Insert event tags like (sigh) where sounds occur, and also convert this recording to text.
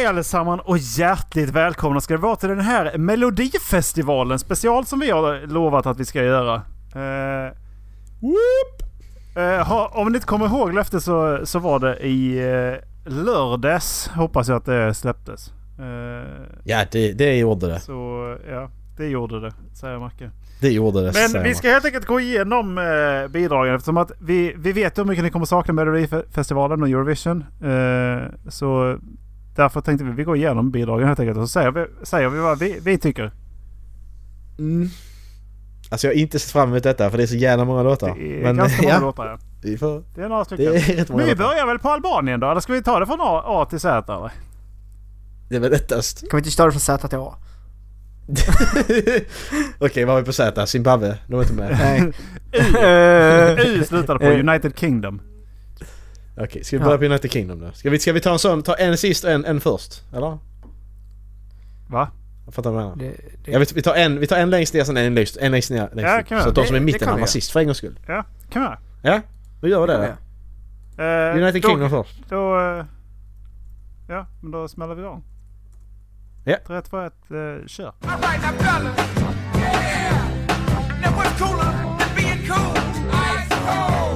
Hej allesammans och hjärtligt välkomna ska det vara till den här Melodifestivalen special som vi har lovat att vi ska göra. Uh, uh, ha, om ni inte kommer ihåg löftet så, så var det i uh, lördags hoppas jag att det släpptes. ja det, det gjorde det. Så ja, det gjorde det säger Macke. Det gjorde det. Men vi ska helt enkelt gå igenom eh, bidragen eftersom att vi, vi vet hur mycket ni kommer sakna Melodifestivalen och Eurovision. Eh, så därför tänkte vi vi går igenom bidragen helt enkelt och så säger vi, säger vi vad vi, vi tycker. Mm. Alltså jag har inte sett fram emot detta för det är så jävla många låtar. Det är Men, ganska (laughs) många ja. låtar ja. Vi får... Det är några stycken. Det är Men vi börjar väl på Albanien då? Eller ska vi ta det från A, A till Z eller? Det är väl lättast. Kan vi inte ta det från Z till A? (laughs) Okej, vad har vi på Z? Zimbabwe? De är inte med. Nej. (laughs) U, U slutade på United Kingdom. Okej, ska vi börja ja. på United Kingdom då? Ska vi, ska vi ta en sån, ta en sist och en, en först? Eller? Va? Jag fattar vad du menar. Det, det... Ja, vi, vi, tar en, vi tar en längst ner sen en längst, en längst ner. Längst ja, kan vi. Så att de som är i mitten hamnar sist för en gångs skull. Ja, kan vi göra. Ja, då gör vi det. det uh, United då, Kingdom först. Då... Uh, ja, men då smäller vi igång. Ja. 3, 2, 1, uh, kör. Yeah.